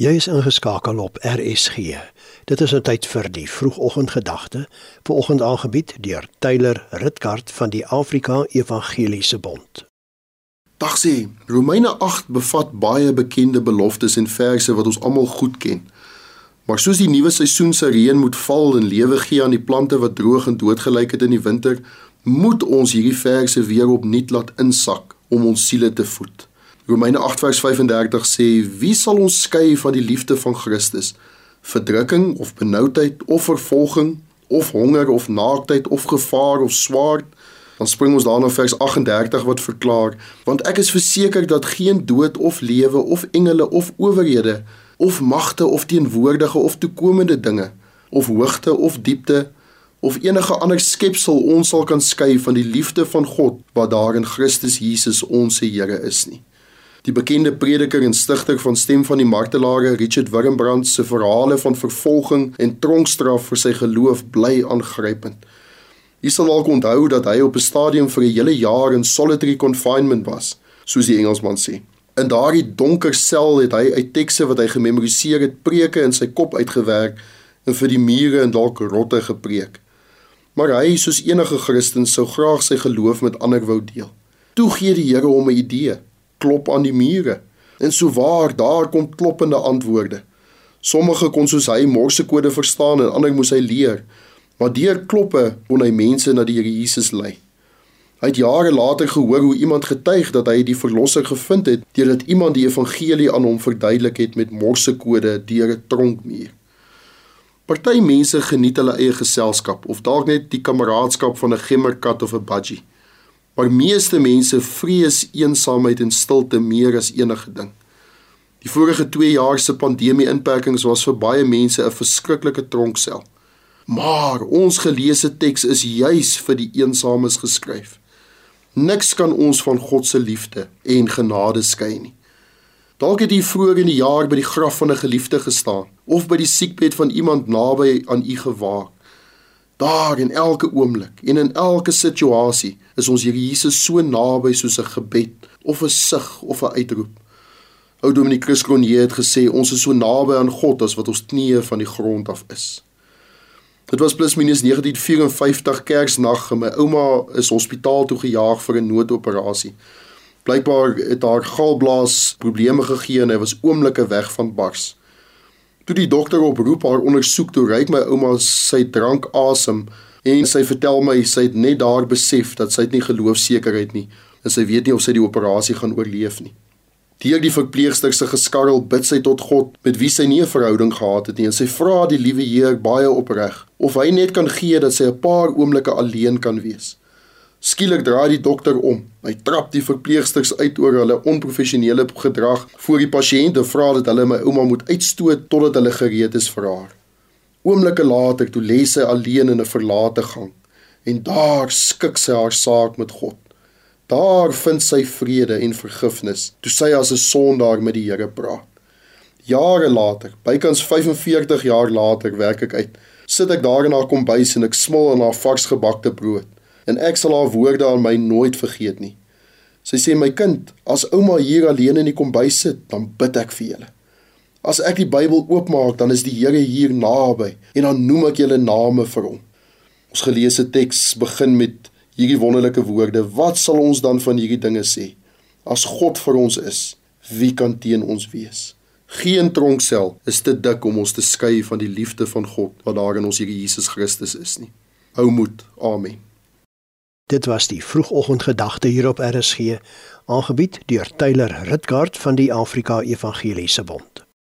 Jy is ingeskakel op RSG. Dit is 'n tyd vir die vroegoggendgedagte, vanoggend aangebied deur Tyler Ritgard van die Afrika Evangeliese Bond. Dag sê, Romeine 8 bevat baie bekende beloftes en verse wat ons almal goed ken. Maar soos die nuwe seisoen se reën moet val en lewe gee aan die plante wat droog en doodgelyk het in die winter, moet ons hierdie verse weer opnuut laat insak om ons siele te voed. Romeine 8 vers 35 sê wie sal ons skei van die liefde van Christus? Verdrukking of benoudheid of vervolging of honger of naaktheid of gevaar of swaard? Dan spring ons daarna vers 38 wat verklaar want ek is verseker dat geen dood of lewe of engele of owerhede of magte of teenwoordige of toekomende dinge of hoogte of diepte of enige ander skepsel ons sal kan skei van die liefde van God wat daar in Christus Jesus ons Here is nie. Die bekende prediker en stigter van Stem van die Martelare, Richard Wurmbrand se verhale van vervolging en tronkstraf vir sy geloof bly aangrypend. Jy sal dalk onthou dat hy op 'n stadium vir 'n hele jaar in solitary confinement was, soos die Engelsman sê. In daardie donker sel het hy uit tekste wat hy gememoriseer het, preke in sy kop uitgewerk en vir die mure en dalk rotte gepreek. Maar hy, soos enige Christen, sou graag sy geloof met ander wou deel. Toe gee die Here hom 'n idee klop aan die mure. En so waar, daar kom kloppende antwoorde. Sommige kon soos hy morsekode verstaan en ander moes hy leer. Maar deur kloppe kon hy mense na die Here Jesus lei. Hy het jare later gehoor hoe iemand getuig dat hy die verlosser gevind het deurdat iemand die evangelie aan hom verduidelik het met morsekode deur 'n tronkmuur. Party mense geniet hulle eie geselskap of dalk net die kameraadskap van 'n gemmerkat of 'n budgie. Maar meeste mense vrees eensaamheid en stilte meer as enige ding. Die vorige 2 jaar se pandemie-inperkings was vir baie mense 'n verskriklike tronksel. Maar ons geleesde teks is juis vir die eensames geskryf. Niks kan ons van God se liefde en genade skei nie. Dalk het jy vroeër in die jaar by die graf van 'n geliefde gestaan of by die siekbed van iemand naby aan u gewaak. Daar in elke oomblik en in elke situasie is ons Here Jesus so naby soos 'n gebed of 'n sug of 'n uitroep. Ou Dominiek Christonie het gesê ons is so naby aan God as wat ons knieë van die grond af is. Dit was plus minus 1954 Kersnag en my ouma is hospitaal toe gejaag vir 'n noodoperasie. Blykbaar het haar galblaas probleme gegee en hy was oomblikke weg van bars. Toe die dokter oproep haar ondersoek toe ryk my ouma sy drank asem en sy vertel my sy het net daar besef dat sy nie geloofsekerheid nie en sy weet nie of sy die operasie gaan oorleef nie. Deur die verpleegster se geskarrel bid sy tot God met wie sy nie 'n verhouding gehad het nie en sy vra die liewe Heer baie opreg of hy net kan gee dat sy 'n paar oomblikke alleen kan wees. Skielik draai die dokter om. Hy trap die verpleegsters uit oor hulle onprofessionele gedrag voor die pasiënte vra dat hulle my ouma moet uitstoot totdat hulle gereed is vir haar. Oomblikke later toe lê sy alleen in 'n verlate gang en daar skik sy haar saak met God. Daar vind sy vrede en vergifnis toe sy as 'n sondaar met die Here praat. Jare later, bykans 45 jaar later, werk ek uit. Sit ek daar in haar kombuis en ek smil aan haar varsgebakte brood en ek sal haar woorde aan my nooit vergeet nie. Sy sê my kind, as ouma hier alleen in die kombuis sit, dan bid ek vir julle. As ek die Bybel oopmaak, dan is die Here hier naby en dan noem ek julle name vir hom. Ons geleesde teks begin met hierdie wonderlike woorde: Wat sal ons dan van hierdie dinge sê? As God vir ons is, wie kan teen ons wees? Geen tronksel is te dik om ons te skei van die liefde van God wat daar in ons Here Jesus Christus is nie. Hou moed. Amen. Dit was die vroegoggendgedagte hier op RSG, aangebied deur Tyler Ritgard van die Afrika Evangeliese Bond.